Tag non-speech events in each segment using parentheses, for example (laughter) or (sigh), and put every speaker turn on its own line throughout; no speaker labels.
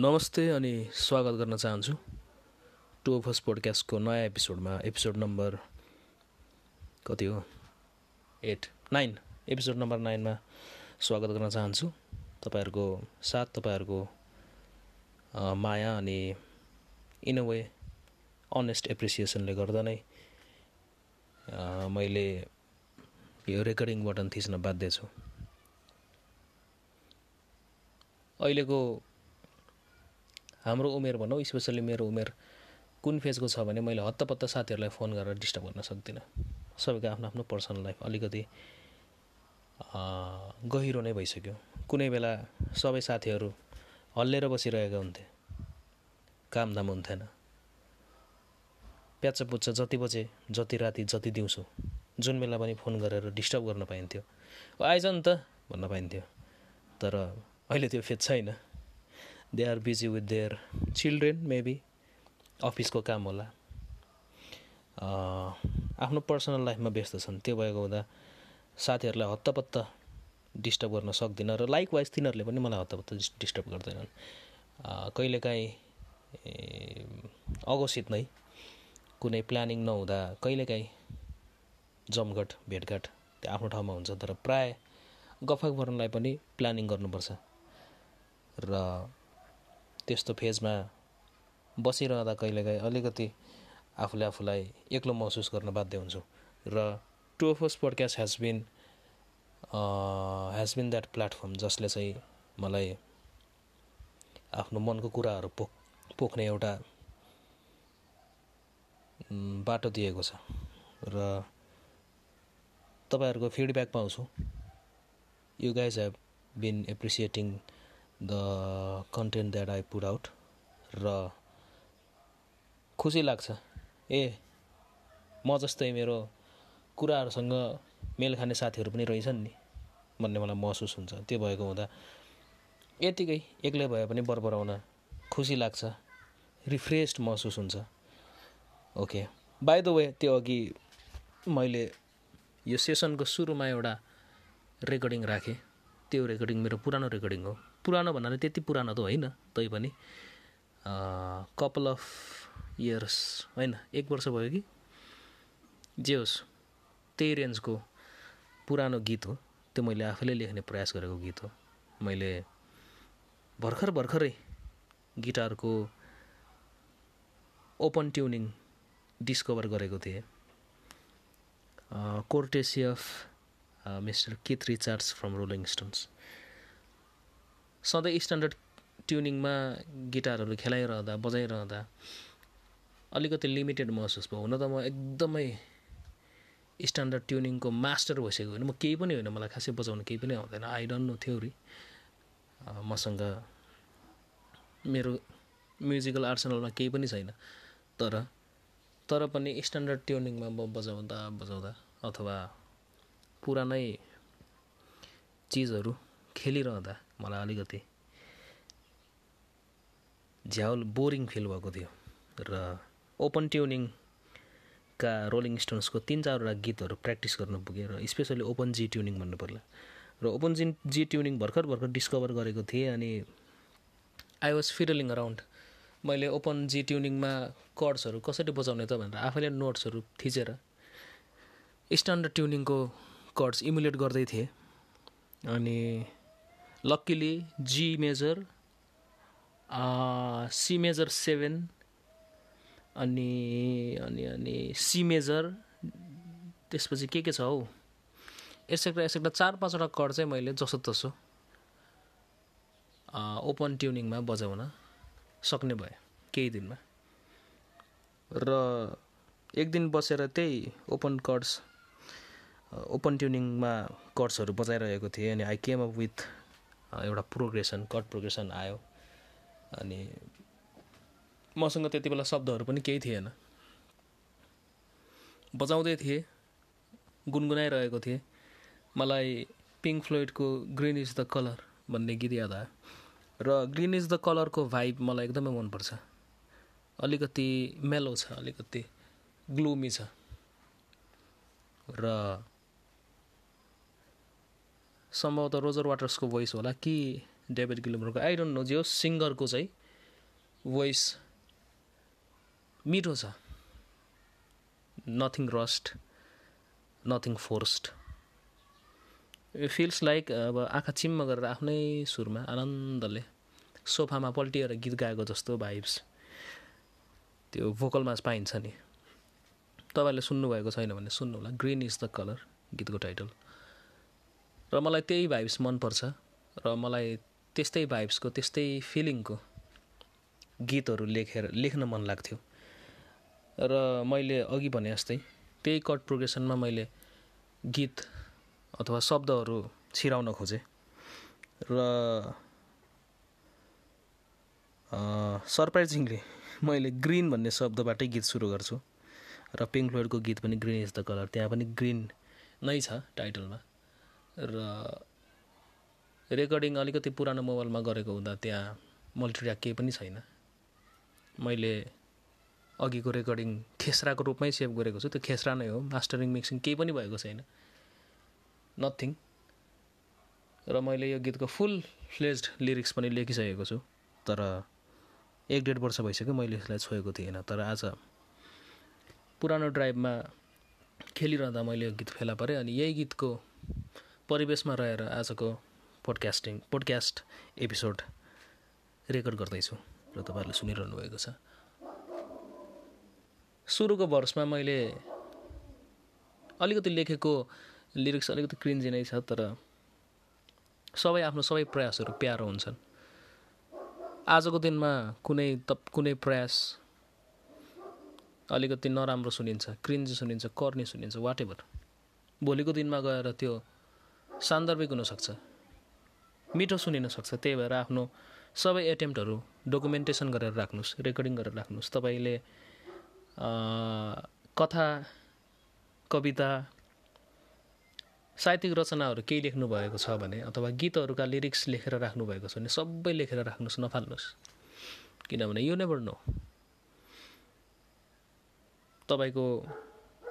नमस्ते अनि स्वागत गर्न चाहन्छु। टु अस पोडकास्टको नयाँ एपिसोडमा एपिसोड नम्बर कति हो? एट नाइन एपिसोड नम्बर नाइनमा स्वागत गर्न चाहन्छु। तपाईँहरूको साथ तपाईँहरूको माया अनि इन अ वे अनेस्ट एप्रिसिएसनले गर्दा नै मैले यो रेकर्डिङ बटन थिच्न बाध्य छु। अहिलेको हाम्रो उमेर भनौँ स्पेसल्ली मेरो उमेर कुन फेजको छ भने मैले हत्तपत्त साथीहरूलाई फोन गरेर डिस्टर्ब गर्न सक्दिनँ। सबैको आफ्नो आफ्नो पर्सनल लाइफ अलिकति गहिरो नै भइसक्यो। कुनै बेला सबै साथीहरू हल्लिएर बसिरहेका हुन्थे कामदाम हुन्थेन। प्याच्च पुच्च जति बजे जति राति जति दिउँसो जुन बेला पनि फोन गरेर डिस्टर्ब गर्न पाइन्थ्यो। "ओ, आइज नि त भन्न पाइन्थ्यो। तर अहिले त्यो फेज छैन। They are busy with their children maybe अफिसको काम होला। आफ्नो पर्सनल लाइफमा व्यस्त छन्। त्यो भएको हुँदा साथीहरूलाई हत्तपत्त डिस्टर्ब गर्न सक्दिनँ र लाइक वाइज तिनीहरूले पनि मलाई हत्तपत्त डिस- डिस्टर्ब गर्दैनन्। कहिलेकाहीँ अघोषित नै कुनै प्लानिङ नहुँदा कहिलेकाहीँ जमघट भेटघाट त्यो आफ्नो ठाउँमा हुन्छ। तर प्राय गफक गर्नलाई पनि प्लानिङ गर्नुपर्छ। र त्यस्तो फेजमा बसिरहँदा कहिलेकाहीँ अलिकति आफूले आफूलाई एक्लो महसुस गर्न बाध्य हुन्छु। र two of us podcast has been has been that platform जसले चाहिँ मलाई आफ्नो मनको कुराहरू पोख पोख्ने एउटा बाटो दिएको छ। र तपाईँहरूको फिडब्याक पाउँछु। You guys have been appreciating the content that I put out र खुसी लाग्छ। ए म जस्तै मेरो कुराहरूसँग मेल खाने साथीहरू पनि रहेछन् नि भन्ने मलाई महसुस हुन्छ। त्यो भएको हुँदा यतिकै एक्लै भए पनि बरबराउन खुसी लाग्छ रिफ्रेस्ड महसुस हुन्छ। ओके। बाई द वे त्यो अघि मैले यो सेसनको सुरुमा एउटा रेकर्डिङ राखेँ। त्यो रेकर्डिङ मेरो पुरानो रेकर्डिङ हो। पुरानो भन्नाले त्यति पुरानो त होइन तैपनि कपाल अफ इयर्स होइन एक वर्ष भयो कि? जे होस् त्यही रेन्जको पुरानो गीत हो त्यो मैले आफैले लेख्ने प्रयास गरेको गीत हो। मैले भर्खर भर्खरै गिटारको ओपन ट्युनिङ डिस्कभर गरेको थिएँ। Courtesy of mister Keith Richards from Rolling Stones. सधैँ स्ट्यान्डर्ड ट्युनिङमा गिटारहरू खेलाइरहँदा बजाइरहँदा अलिकति लिमिटेड महसुस भयो। हुन त म एकदमै स्ट्यान्डर्ड ट्युनिङको मास्टर भइसकेको होइन। म केही पनि होइन मलाई खासै बजाउनु केही पनि आउँदैन। आई डोन्ट नो थ्योरी मसँग मेरो म्युजिकल आर्सनलमा केही पनि छैन। तर तर पनि स्ट्यान्डर्ड ट्युनिङमा म बजाउँदा बजाउँदा अथवा पुरानै चिजहरू खेलिरहँदा मलाई अलिकति झ्याउल बोरिङ फिल भएको थियो र ओपन ट्युनिङका रोलिङ स्टोन्सको तिन चारवटा गीतहरू प्र्याक्टिस गर्न पुगेँ र स्पेसली ओपन जी ट्युनिङ भन्नु पर्ला। र ओपन जी जी ट्युनिङ भर्खर भर्खर डिस्कभर गरेको थिएँ अनि आई वाज फिडलिङ अराउन्ड मैले ओपन जी ट्युनिङमा कर्ड्सहरू कसरी बजाउने त भनेर आफैले नोट्सहरू थिचेर स्ट्यान्डर्ड ट्युनिङको कर्ड्स इमुलेट गर्दै थिएँ। अनि luckily G major C major seven अनि अनि अनि सी मेजर त्यसपछि के के छ हौ? एसेक्टा एसेक्टा चार पाँचवटा कर्ड चाहिँ मैले जसो तसो ओपन ट्युनिङमा बजाउन सक्ने भएँ केही दिनमा। र एक दिन बसेर त्यही ओपन कर्ड्स ओपन ट्युनिङमा कर्ड्सहरू बजाइरहेको थिएँ अनि आई केम अप विथ एउटा प्रोग्रेसन कर्ड प्रोग्रेसन आयो। अनि मसँग त्यति बेला शब्दहरू पनि केही थिएन। बजाउँदै थिएँ गुनगुनाइरहेको थिएँ। मलाई पिङ्क फ्लोइडको ग्रिन इज द कलर भन्ने गीत याद आयो। र ग्रिन इज द कलरको भाइब मलाई एकदमै मनपर्छ। अलिकति मेलो छ अलिकति ग्लुमी छ। र सम्भवतः रोजर वाटर्सको भोइस होला कि डेभिड गिलमरको आई डोन्ट नो जे होस् सिङ्गरको चाहिँ भोइस मिठो छ। Nothing rushed nothing forced feels like अब आँखा चिम्म गरेर आफ्नै सुरमा आनन्दले सोफामा पल्टिएर गीत गाएको जस्तो भाइब्स त्यो भोकलमा पाइन्छ नि। तपाईँहरूले सुन्नुभएको छैन भने सुन्नु होला। ग्रिन इज द कलर गीतको टाइटल र मलाई त्यही भाइब्स मनपर्छ र मलाई त्यस्तै भाइब्सको त्यस्तै फिलिङको गीतहरू लेखेर लेख्न मन लाग्थ्यो। र मैले अघि भने जस्तै त्यही कट प्रोग्रेसनमा मैले गीत अथवा शब्दहरू छिराउन खोजेँ। र सरप्राइजिङली मैले ग्रिन भन्ने शब्दबाटै गीत सुरु गर्छु। र पिङ्क फ्लोइडको गीत पनि ग्रिन इज द कलर त्यहाँ पनि ग्रिन नै छ टाइटलमा र रेकर्डिङ अलिकति पुरानो मोबाइलमा गरेको हुँदा त्यहाँ मल्टिट्र्याक केही पनि छैन। मैले अघिको रेकर्डिङ खेसराको रूपमै सेभ गरेको छु त्यो खेसरा नै हो मास्टरिङ मिक्सिङ केही पनि भएको छैन। नथिङ र मैले यो गीतको फुल फ्लेज्ड लिरिक्स पनि लेखिसकेको छु तर एक डेढ वर्ष भइसक्यो मैले यसलाई छोएको थिएन तर आज पुरानो ड्राइभमा खेलिरहँदा मैले यो गीत फेला परेँ अनि यही गीतको परिवेशमा रहेर आजको पोडकास्टिङ पोडकास्ट एपिसोड रेकर्ड गर्दैछु र तपाईँहरूले सुनिरहनु भएको छ। सुरुको वर्षमा मैले अलिकति लेखेको लिरिक्स अलिकति क्रिन्जी नै छ तर सबै आफ्नो सबै प्रयासहरू प्यारो हुन्छन्। आजको दिनमा कुनै त कुनै प्रयास अलिकति नराम्रो सुनिन्छ क्रिन्ज सुनिन्छ कर्नी सुनिन्छ वाट एभर भोलिको दिनमा गएर त्यो सान्दर्भिक हुनसक्छ। मिठो सुनिन सक्छ त्यही भएर आफ्नो सबै एटेम्प्टहरू डकुमेन्टेसन गरेर राख्नुहोस् रेकर्डिङ गरेर राख्नुहोस्। तपाईँले कथा कविता साहित्यिक रचनाहरू केही लेख्नु भएको छ भने अथवा गीतहरूका लिरिक्स लेखेर राख्नुभएको छ भने सबै लेखेर राख्नुहोस् नफाल्नुहोस्। किनभने यो नेभर नो तपाईँको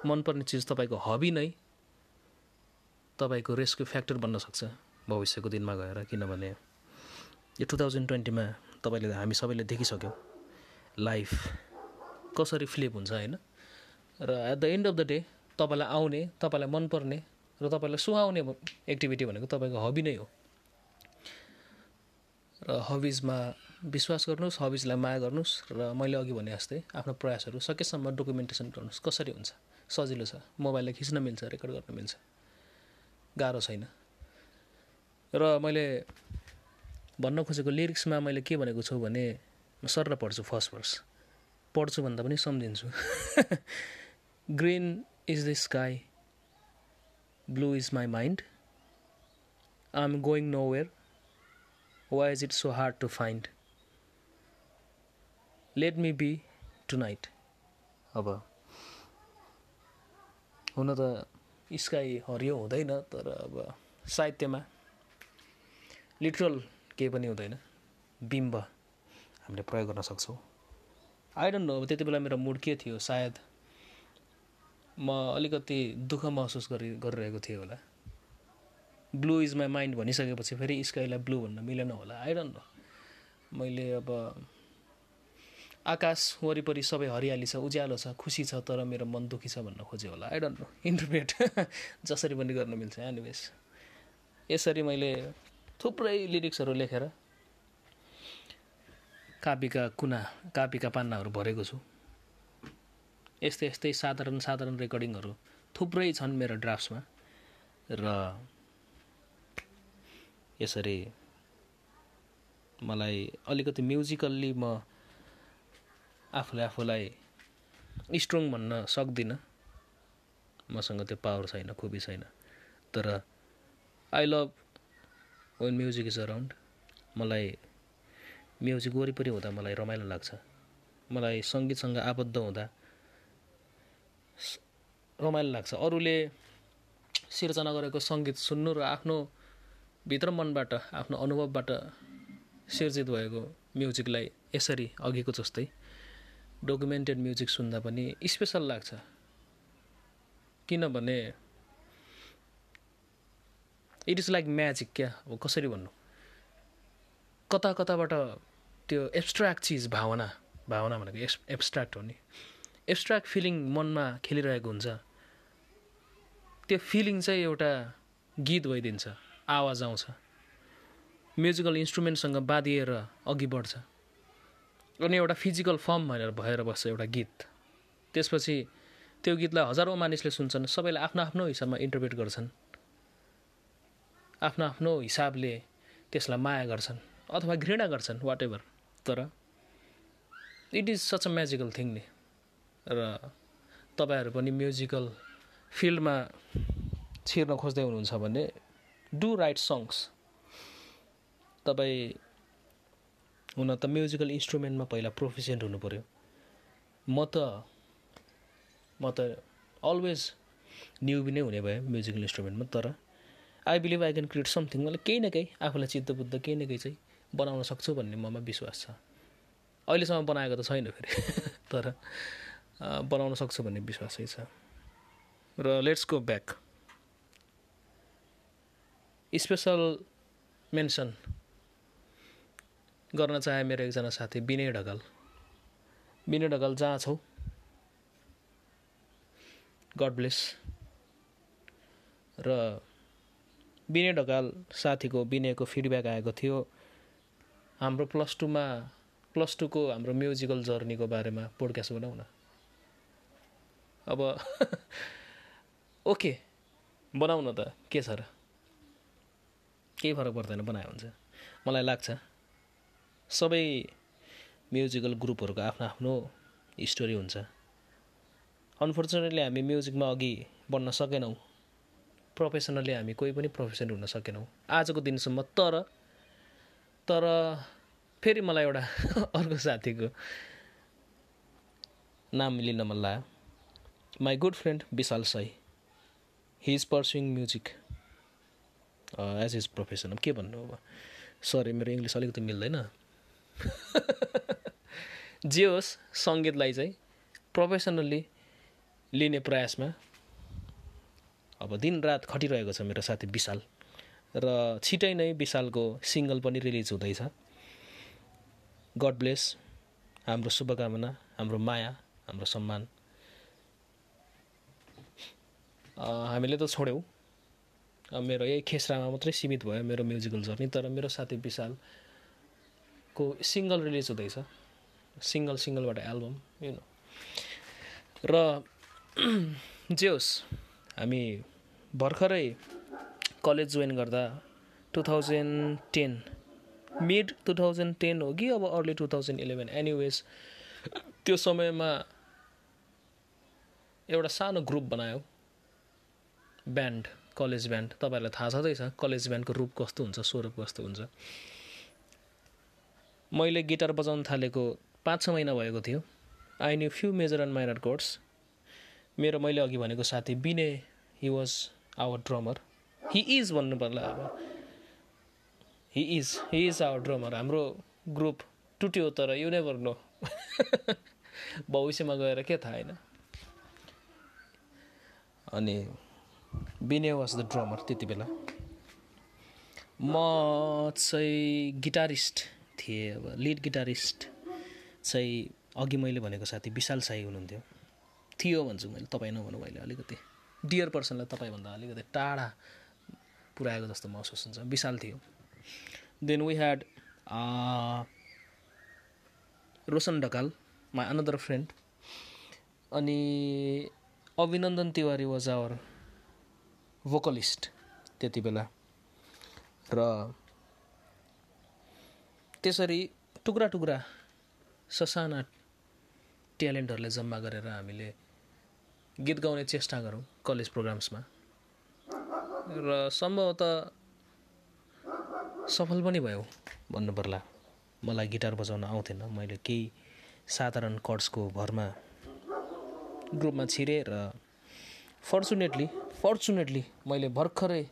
मनपर्ने चिज तपाईँको हबी नै तपाईँको रेस्क्यु फ्याक्टर बन्न सक्छ भविष्यको दिनमा गएर किनभने यो टु थाउजन्ड ट्वेन्टीमा तपाईँले हामी सबैले देखिसक्यौँ लाइफ कसरी फ्लिप हुन्छ होइन? र at the end of the day तपाईँलाई आउने तपाईँलाई मनपर्ने र तपाईँलाई सुहाउने एक्टिभिटी भनेको तपाईँको हबी नै हो। र हबिजमा विश्वास गर्नुहोस् हबिजलाई माया गर्नुहोस् र मैले अघि भने जस्तै आफ्नो प्रयासहरू सकेसम्म डकुमेन्टेसन गर्नुहोस्। कसरी हुन्छ? सजिलो छ। मोबाइलले खिच्न मिल्छ रेकर्ड गर्न मिल्छ। गाह्रो छैन र मैले भन्न खोजेको लिरिक्समा मैले के भनेको छु भने म सर पढ्छु फर्स्ट वर्स पढ्छु भन्दा पनि सम्झिन्छु (laughs) green is the sky Blue is my mind. I'm going nowhere. Why is it so hard to find? Let me be tonight. अब हुन त स्काई हरियो हुँदैन तर अब साहित्यमा लिटरल केही पनि हुँदैन। बिम्ब हामीले प्रयोग गर्न सक्छौँ। आई डोन्ट नो अब त्यति बेला मेरो मुड के थियो? सायद म अलिकति दुःख महसुस गरि गरिरहेको थिएँ होला। ब्लु इज माई माइन्ड भनिसकेपछि फेरि स्काईलाई ब्लु भन्न मिलेन होला। आई डोन्ट नो मैले अब आकाश वरिपरि सबै हरियाली छ उज्यालो छ खुसी छ तर मेरो मन दुःखी छ भन्न खोज्यो होला। आई डोन्ट नो इन्टरप्रेट जसरी पनि गर्न मिल्छ एनिवेज यसरी मैले थुप्रै लिरिक्सहरू लेखेर कापीका कुना कापीका पान्नाहरू भरेको छु। यस्तै यस्तै साधारण साधारण रेकर्डिङहरू थुप्रै छन् मेरो ड्राफ्ट्समा। र यसरी मलाई अलिकति म्युजिकल्ली म आफूले आफूलाई स्ट्रङ भन्न सक्दिनँ। मसँग त्यो पावर छैन खुबी छैन। तर I love when music is around मलाई म्युजिक वरिपरि हुँदा मलाई रमाइलो लाग्छ। मलाई सङ्गीतसँग आबद्ध हुँदा रमाइलो लाग्छ। अरूले सिर्जना गरेको सङ्गीत सुन्नु र आफ्नो भित्र मनबाट आफ्नो अनुभवबाट सिर्जित भएको म्युजिकलाई यसरी अघिको जस्तै डकुमेन्टेड म्युजिक सुन्दा पनि स्पेसल लाग्छ। किनभने इट इज लाइक म्याजिक क्या? अब कसरी भन्नु? कता कताबाट त्यो एब्सट्र्याक्ट चिज भावना भावना भनेको एब्स एब्सट्र्याक्ट हो नि। एब्सट्र्याक्ट फिलिङ मनमा खेलिरहेको हुन्छ। त्यो फिलिङ चाहिँ एउटा गीत भइदिन्छ आवाज आउँछ। म्युजिकल इन्स्ट्रुमेन्टसँग बाँधिएर अघि बढ्छ। अनि एउटा फिजिकल फर्म भनेर भएर बस्छ एउटा गीत। त्यसपछि त्यो गीतलाई हजारौँ मानिसले सुन्छन् सबैले आफ्नो आफ्नो हिसाबमा इन्टरप्रेट गर्छन्। आफ्नो आफ्नो हिसाबले त्यसलाई माया गर्छन् अथवा घृणा गर्छन् वाट एभर तर it is such a magical thing नि। र तपाईँहरू पनि म्युजिकल फिल्डमा छिर्न खोज्दै हुनुहुन्छ भने डु राइट सङ्ग्स तपाईँ हुन त म्युजिकल इन्स्ट्रुमेन्टमा पहिला प्रोफिसियन्ट हुनु पऱ्यो म त म त अलवेज न्युबी नै हुने भयो म्युजिकल इन्स्ट्रुमेन्टमा तर I believe I can create something मलाई केही न केही आफूलाई चित्त बुद्ध केही न केही चाहिँ बनाउन सक्छु भन्ने ममा विश्वास छ। अहिलेसम्म बनाएको त छैन फेरि (laughs) तर बनाउन सक्छु भन्ने विश्वास छ। र let's go back special mention गर्न चाहे मेरो एकजना साथी विनय ढकाल। विनय ढकाल जहाँ छौ? गड ब्लेस र विनय ढकाल साथीको विनयको फिडब्याक आएको थियो। हाम्रो प्लस टूमा प्लस टूको हाम्रो म्युजिकल जर्नीको बारेमा पोडकास्ट बनाऊ न। अब (laughs) ओके बनाऊ न त। के छ र? केही फरक पर्दैन बनायो हुन्छ मलाई लाग्छ। सबै म्युजिकल ग्रुपहरूको आफ्नो आफ्नो स्टोरी हुन्छ। अनफोर्चुनेटली हामी म्युजिकमा अघि बढ्न सकेनौँ। प्रोफेसनल्ली हामी कोही पनि प्रोफेसन हुन सकेनौँ। आजको दिनसम्म तर तर फेरि मलाई एउटा (laughs) अर्को साथीको नाम लिन मन लाग्यो। My good friend Vishal Sai. He is pursuing music as his profession के भन्नु अब? सरी मेरो इङ्ग्लिस अलिकति मिल्दैन। (laughs) जे होस् सङ्गीतलाई चाहिँ प्रोफेसनल्ली लिने प्रयासमा अब दिनरात खटिरहेको छ मेरो साथी विशाल र छिटै नै विशालको सिङ्गल पनि रिलिज हुँदैछ। गड ब्लेस हाम्रो शुभकामना हाम्रो माया हाम्रो सम्मान। हामीले त छोड्यौँ। मेरो यही खेसरामा मात्रै सीमित भयो मेरो म्युजिकल जर्नी तर मेरो साथी विशालको सिङ्गल रिलिज हुँदैछ। सिङ्गल सिङ्गलबाट एल्बम यु नो र (clears throat) जे होस् हामी भर्खरै कलेज जोइन गर्दा two thousand ten mid two thousand ten हो कि अब early two thousand eleven. Anyways त्यो समयमा एउटा सानो ग्रुप बनायो। Band college band. तपाईँहरूलाई थाहा छँदैछ कलेज ब्यान्डको रूप कस्तो हुन्छ स्वरूप कस्तो हुन्छ। मैले गिटार बजाउन थालेको पाँच छ महिना भएको थियो। I knew few major and minor chords मेरो मैले अघि भनेको साथी Vinay he was our drummer he is भन्नु पर्ला अब। He is he is our drummer हाम्रो ग्रुप टुट्यो तर यु नेभर नो भविष्यमा गएर के थाहा होइन। अनि विनय वाज द ड्रमर त्यति बेला। म चाहिँ गिटारिस्ट। थिएँ अब लिड गिटारिस्ट चाहिँ अघि मैले भनेको साथी विशाल साई हुनुहुन्थ्यो। थियो भन्छु मैले तपाईँ नभनौँ अहिले अलिकति। डियर पर्सनलाई तपाईँभन्दा अलिकति टाढा पुऱ्याएको जस्तो महसुस हुन्छ। विशाल थियो। Then we had Roshan Dhakal my another friend अनि Abhinandan Tiwari was our vocalist त्यति बेला। र त्यसरी टुक्रा टुक्रा ससाना ट्यालेन्टहरूलाई जम्मा गरेर हामीले गीत गाउने चेष्टा गरौँ कलेज प्रोग्राम्समा। र सम्भवतः सफल पनि भयो भन्नु पर्ला मलाई गिटार बजाउन आउँथेन मैले केही साधारण कर्ड्सको भरमा ग्रुपमा छिरेँ र फर्चुनेटली फर्चुनेटली मैले भर्खरै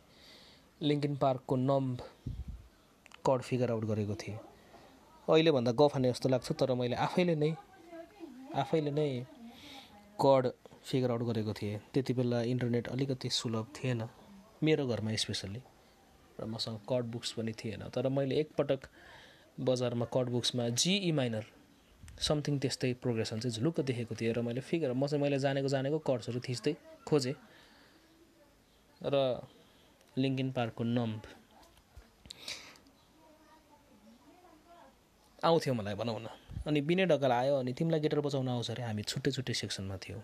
लिङ्किन पार्कको नम्ब कर्ड फिगर आउट गरेको थिएँ। अहिलेभन्दा गफाने जस्तो लाग्छ तर मैले आफैले नै आफैले नै कड फिगर आउट गरेको थिएँ। त्यति बेला इन्टरनेट अलिकति सुलभ थिएन मेरो घरमा स्पेसल्ली र मसँग कड बुक्स पनि थिएन। तर मैले एकपटक बजारमा कट बुक्समा जिई माइनर समथिङ त्यस्तै प्रोग्रेसन चाहिँ झुलुक्क देखेको थिएँ र मैले फिगर म चाहिँ मैले जानेको जानेको कर्ड्सहरू थिच्दै खोजेँ। र लिङ्किन पार्कको नम्ब आउँथ्यो मलाई भनौँ न अनि बिने ढकाल आयो अनि तिमीलाई गिटार बजाउन आउँछ अरे हामी छुट्टै छुट्टै सेक्सनमा थियौँ।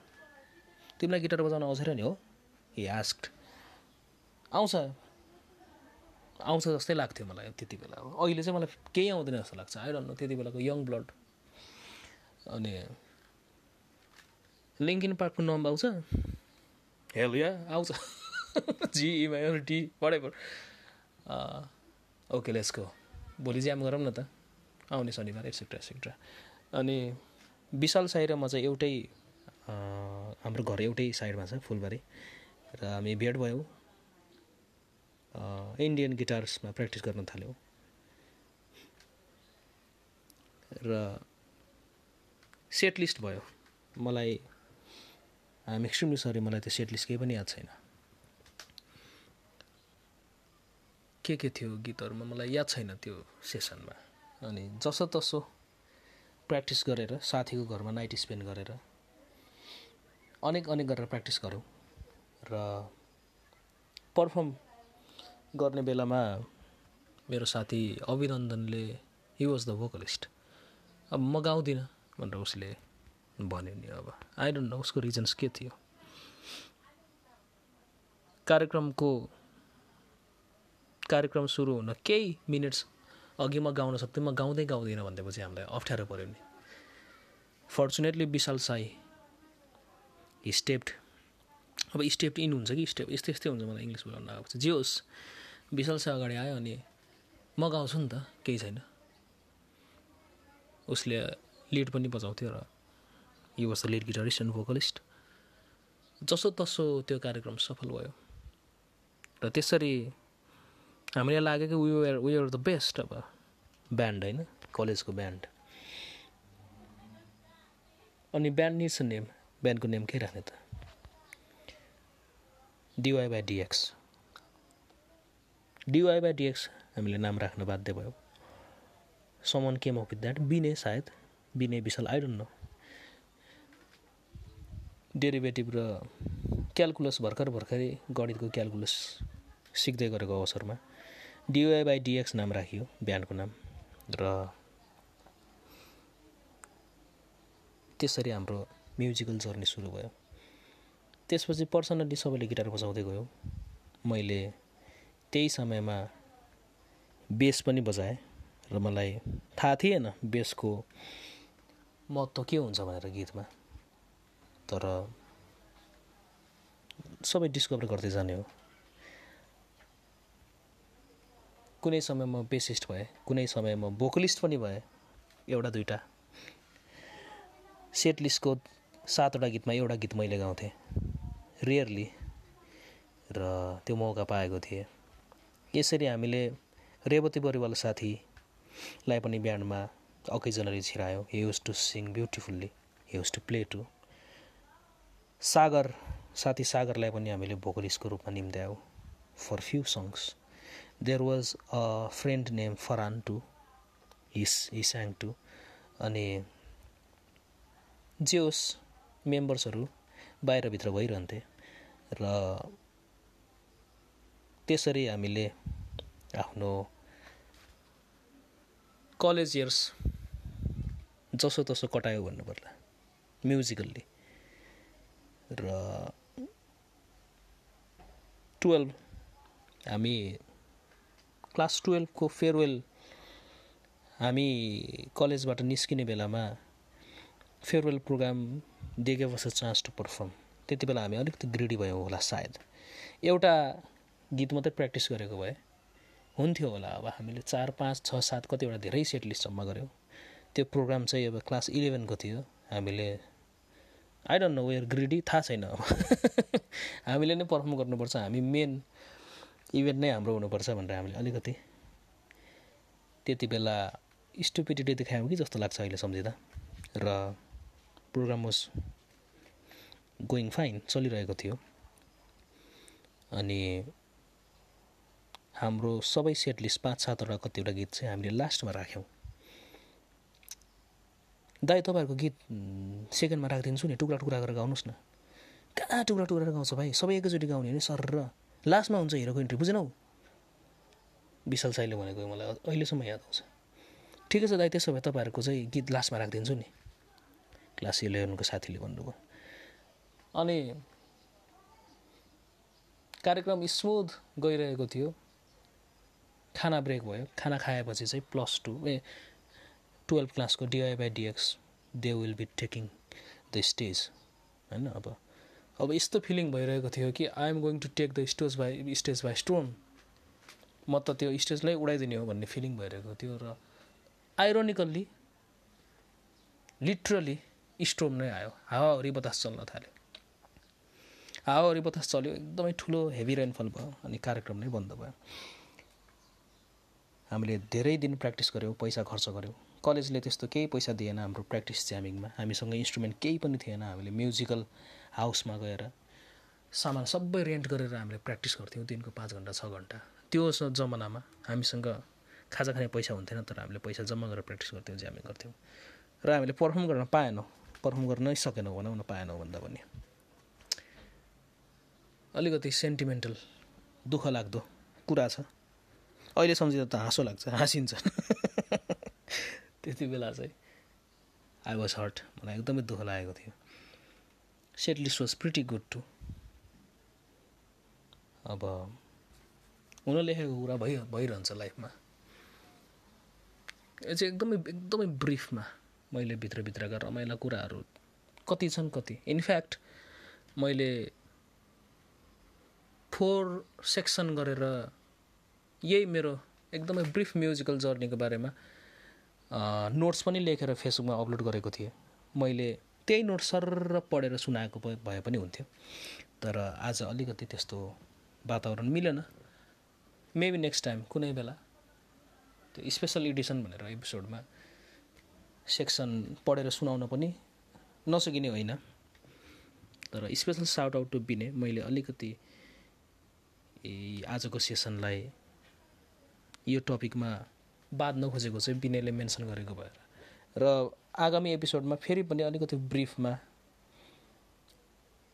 तिमीलाई गिटार बजाउन आउँछ अरे नि हो? ए आस्क आउँछ। आउँछ जस्तै लाग्थ्यो मलाई त्यति बेला। अहिले चाहिँ मलाई केही आउँदैन जस्तो लाग्छ। आई डोन्ट नो त्यति बेलाको यङ ब्लड अनि लिङ्किन पार्कको नम्बर आउँछ? हेल या आउँछ। जिइमाई टी वडेभर ओके लेट्सको भोलि ज्याम गरौँ न त। आउने शनिबार एक्सेट्रा एक्सेट्रा अनि विशाल साई र म चाहिँ एउटै हाम्रो घर एउटै साइडमा छ फुलबारी। र हामी भेट भयौँ। इन्डियन गिटार्समा प्र्याक्टिस गर्न थाल्यौँ। र सेट लिस्ट भयो। मलाई आइएम एक्सट्रिमली सरी मलाई त्यो सेट लिस्ट केही पनि याद छैन। के के थियो गीतहरूमा? मलाई याद छैन त्यो सेसनमा अनि जसो तसो प्र्याक्टिस गरेर साथीको घरमा नाइट स्पेन्ड गरेर अनेक अनेक गरेर प्र्याक्टिस गऱ्यौँ र पर्फर्म गर्ने बेलामा मेरो साथी अभिनन्दनले हि वाज द भोकलिस्ट अब म गाउँदिनँ भनेर उसले भन्यो नि अब। आई डोन्ट नो उसको रिजन्स के थियो? कार्यक्रमको कार्यक्रम सुरु हुन केही मिनट्स अघि म गाउन सक्थेँ म गाउँदै गाउँदिनँ भनेपछि हामीलाई अप्ठ्यारो पऱ्यो नि। फर्चुनेटली विशाल साई स्टेप्ड अब स्टेप इन हुन्छ कि? स्टेप यस्तै यस्तै हुन्छ मलाई इङ्ग्लिस बोलाउनु आएको जे होस् विशाल साई अगाडि आयो अनि म गाउँछु नि त केही छैन। उसले लिड पनि बजाउँथ्यो र you was the lead guitarist and vocalist जसो तसो त्यो कार्यक्रम सफल भयो। र त्यसरी हामीलाई लाग्यो कि we we are the best अब। ब्यान्ड होइन? कलेजको ब्यान्ड अनि ब्यान्ड निड्स नेम ब्यान्डको नेम के राख्ने त? D Y by D X D Y by D X हामीले नाम राख्न बाध्य भयो। Someone came up with that Binay सायद। Binay Vishal I don't know derivative र क्यालकुलस भर्खर भर्खरै गणितको क्यालकुलस सिक्दै गरेको अवसरमा। डिवाई बाई डिएक्स नाम राखियो बिहानको नाम। र त्यसरी हाम्रो म्युजिकल जर्नी सुरु भयो। त्यसपछि पर्सनल्ली सबैले गिटार बजाउँदै गयो। मैले त्यही समयमा बेस पनि बजाएँ र मलाई थाहा थिएन बेसको महत्त्व के हुन्छ भनेर गीतमा। तर सबै डिस्कभर गर्दै जाने हो। कुनै समय म बेसिस्ट भएँ कुनै समय म भोकलिस्ट पनि भएँ एउटा दुइटा सेट लिस्टको सातवटा गीतमा एउटा गीत मैले गाउँथेँ रियरली र त्यो मौका पाएको थिएँ। यसरी हामीले रेवती बरिवाल साथीलाई पनि ब्यान्डमा occasionally छिरायो। He used to sing beautifully he used to play too Sagar साथी सागरलाई पनि हामीले भोकलिस्टको रूपमा निम्त्यायौँ for few songs there was a friend name Farhan too his he sang too अनि जे होस् मेम्बर्सहरू बाहिरभित्र भइरहन्थे र त्यसरी हामीले आफ्नो कलेज इयर्स जसो तसो कटायो भन्नुपर्ला म्युजिकल्ली र टुवेल्भ हामी क्लास टुवेल्भको फेयरवेल हामी कलेजबाट निस्किने बेलामा farewell program they gave chance to perform त्यति बेला हामी अलिकति ग्रेडी भयौँ होला सायद। एउटा गीत मात्रै प्र्याक्टिस गरेको भए हुन्थ्यो होला। अब हामीले चार पाँच छ सात कतिवटा धेरै सेट लिस्टसम्म गऱ्यौँ। त्यो प्रोग्राम चाहिँ अब क्लास इलेभेनको थियो। हामीले I don't know we're greedy थाहा छैन (laughs) हामीले नै पर्फर्म गर्नुपर्छ। हामी मेन इभेन्ट नै हाम्रो हुनुपर्छ भनेर हामीले अलिकति त्यति बेला स्टुपिडिटी देखायौँ कि जस्तो लाग्छ अहिले सम्झिँदा। र प्रोग्राम वाज गोइङ फाइन चलिरहेको थियो। अनि हाम्रो सबै सेट लिस्ट पाँच सातवटा कतिवटा गीत चाहिँ हामीले लास्टमा राख्यौँ। दाइ तपाईँहरूको गीत सेकेन्डमा राखिदिन्छु नि टुक्रा टुक्रा गरेर गाउनुहोस् न। कहाँ टुक्रा टुक्रा गाउँछ भाइ? सबै एकैचोटि गाउने नि सर र। लास्टमा हुन्छ हिरोको इन्ट्री बुझेनौ? विशाल साईले भनेको मलाई अहिलेसम्म याद आउँछ। ठिकै छ दाइ त्यसो भए तपाईँहरूको चाहिँ गीत लास्टमा राखिदिन्छु नि। क्लास इलेभेनको साथीले भन्नुभयो। अनि कार्यक्रम स्मुथ गइरहेको थियो। खाना ब्रेक भयो। खाना खाएपछि चाहिँ प्लस टू ए टुवेल्भ क्लासको D Y by D X they will be taking the stage होइन अब अब यस्तो फिलिङ भइरहेको थियो कि I am going to take the stage by stage by storm म त त्यो स्टेजलाई उडाइदिने हो भन्ने फिलिङ भइरहेको थियो र आइरोनिकल्ली लिटरली स्टोम नै आयो। हावाहुरी बतास चल्न थाल्यो। हावाहुरी बतास चल्यो एकदमै ठुलो हेभी रेनफल भयो अनि कार्यक्रम नै बन्द भयो। हामीले धेरै दिन प्र्याक्टिस गऱ्यौँ पैसा खर्च गऱ्यौँ कलेजले त्यस्तो केही पैसा दिएन हाम्रो प्र्याक्टिस ज्यामिङमा हामीसँग इन्स्ट्रुमेन्ट केही पनि थिएन। हामीले म्युजिकल हाउसमा गएर सामान सबै रेन्ट गरेर हामीले प्र्याक्टिस गर्थ्यौँ दिनको पाँच घन्टा छ घन्टा। त्यो जमानामा हामीसँग खाजा खाने पैसा हुन्थेन तर हामीले पैसा जम्मा गरेर प्र्याक्टिस गर्थ्यौँ ज्यामिङ गर्थ्यौँ। र हामीले पर्फर्म गर्न पाएनौँ पर्फर्म गर्नै सकेनौँ भनौँ न पाएनौँ भन्दा पनि। अलिकति सेन्टिमेन्टल दुःख लाग्दो कुरा छ। अहिले सम्झिँदा त हाँसो लाग्छ हाँसिन्छ (laughs) त्यति बेला चाहिँ आई वाज हर्ट मलाई एकदमै दुःख लागेको थियो। Set list was pretty good too अब हुन लेखेको कुरा भइ भइरहन्छ लाइफमा। यो चाहिँ एकदमै एकदमै ब्रिफमा मैले भित्रभित्रका रमाइला कुराहरू कति छन् कति। इनफ्याक्ट मैले फोर सेक्सन गरेर यही मेरो एकदमै ब्रिफ म्युजिकल जर्नीको बारेमा नोट्स पनि लेखेर फेसबुकमा अपलोड गरेको थिएँ। मैले त्यही नोट सर पढेर सुनाएको भए पनि हुन्थ्यो। तर आज अलिकति त्यस्तो वातावरण मिलेन। मेबी नेक्स्ट टाइम कुनै बेला। त्यो स्पेसल एडिसन भनेर एपिसोडमा सेक्सन पढेर सुनाउन पनि नसकिने होइन। तर स्पेसल साउट आउट टु बिने मैले अलिकति आजको सेसनलाई यो टपिकमा बाँध्न खोजेको चाहिँ बिनेले मेन्सन गरेको भएर। र आगामी एपिसोडमा फेरि पनि अलिकति ब्रिफमा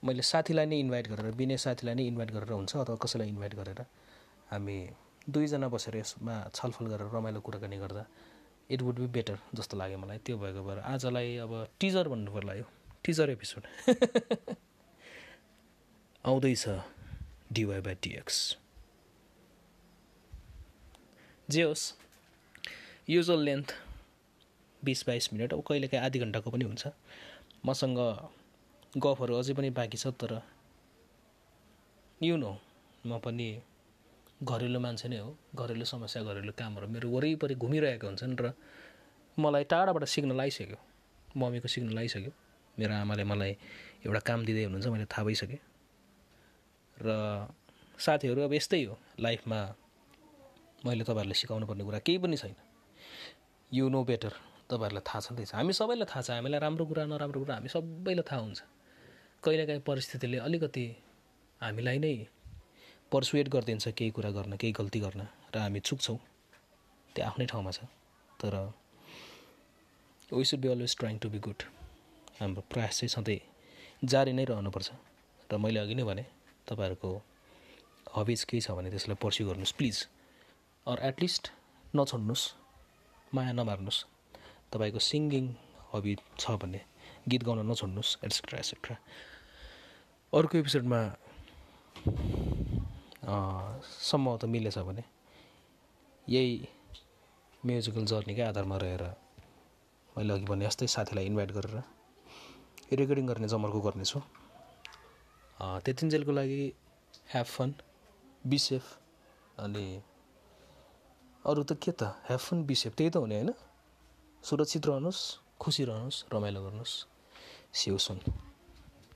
मैले साथीलाई नै इन्भाइट गरेर बिने साथीलाई नै इन्भाइट गरेर हुन्छ अथवा कसैलाई इन्भाइट गरेर हामी दुईजना बसेर यसमा छलफल गरेर रमाइलो कुराकानी गर्दा इट वुड बी बेटर जस्तो लाग्यो मलाई। त्यो भएको भएर आजलाई अब टिजर भन्नु पर्ला यो। टिजर एपिसोड (laughs) आउँदैछ डिवाई बाई टिएक्स जे होस् युजल लेन्थ बिस बाइस मिनट अब कहिलेकाहीँ आधी घन्टाको पनि हुन्छ। मसँग गफहरू अझै पनि बाँकी छ तर यु नो म पनि घरेलु मान्छे नै हो। घरेलु समस्या घरेलु कामहरू मेरो वरिपरि घुमिरहेका हुन्छन् र मलाई टाढाबाट सिक्न लागिसक्यो मम्मीको सिक्न लागिसक्यो मेरो आमाले मलाई एउटा काम दिँदै हुनुहुन्छ मैले थाहा भइसकेँ। र साथीहरू अब यस्तै हो। लाइफमा मैले तपाईँहरूलाई सिकाउनु पर्ने कुरा केही पनि छैन। यु नो बेटर तपाईँहरूलाई थाहा छँदैछ। हामी सबैलाई थाहा छ हामीलाई राम्रो कुरा नराम्रो कुरा हामी सबैलाई थाहा हुन्छ। कहिलेकाहीँ परिस्थितिले अलिकति हामीलाई नै पर्सुएट गरिदिन्छ केही कुरा गर्न केही गल्ती गर्न र हामी चुक्छौँ। त्यो आफ्नै ठाउँमा छ। तर we should be always trying to be good हाम्रो प्रयास चाहिँ सधैँ जारी नै रहनुपर्छ। र मैले अघि नै भने तपाईँहरूको हबिज केही छ भने त्यसलाई पर्स्यु गर्नुहोस्। प्लिज अर एटलिस्ट नछोड्नुहोस् माया नमार्नुहोस्। तपाईँको सिङ्गिङ हबी छ भने गीत गाउन नछोड्नुहोस् एट्सेट्रा एट्सेट्रा अर्को एपिसोडमा सम्भव त मिलेछ भने यही म्युजिकल जर्नीकै आधारमा रहेर मैले अघि भने जस्तै साथीलाई इन्भाइट गरेर रेकर्डिङ गर्ने जमर्को गर्नेछु। त्यतिन्जेलको लागि ह्याभ फन बी सेफ अनि अरू त के त? ह्याभ फन बी सेफ त्यही त हुने होइन। सुरक्षित रहनुहोस् खुसी रहनुहोस् रमाइलो गर्नुहोस्। सिउ सुन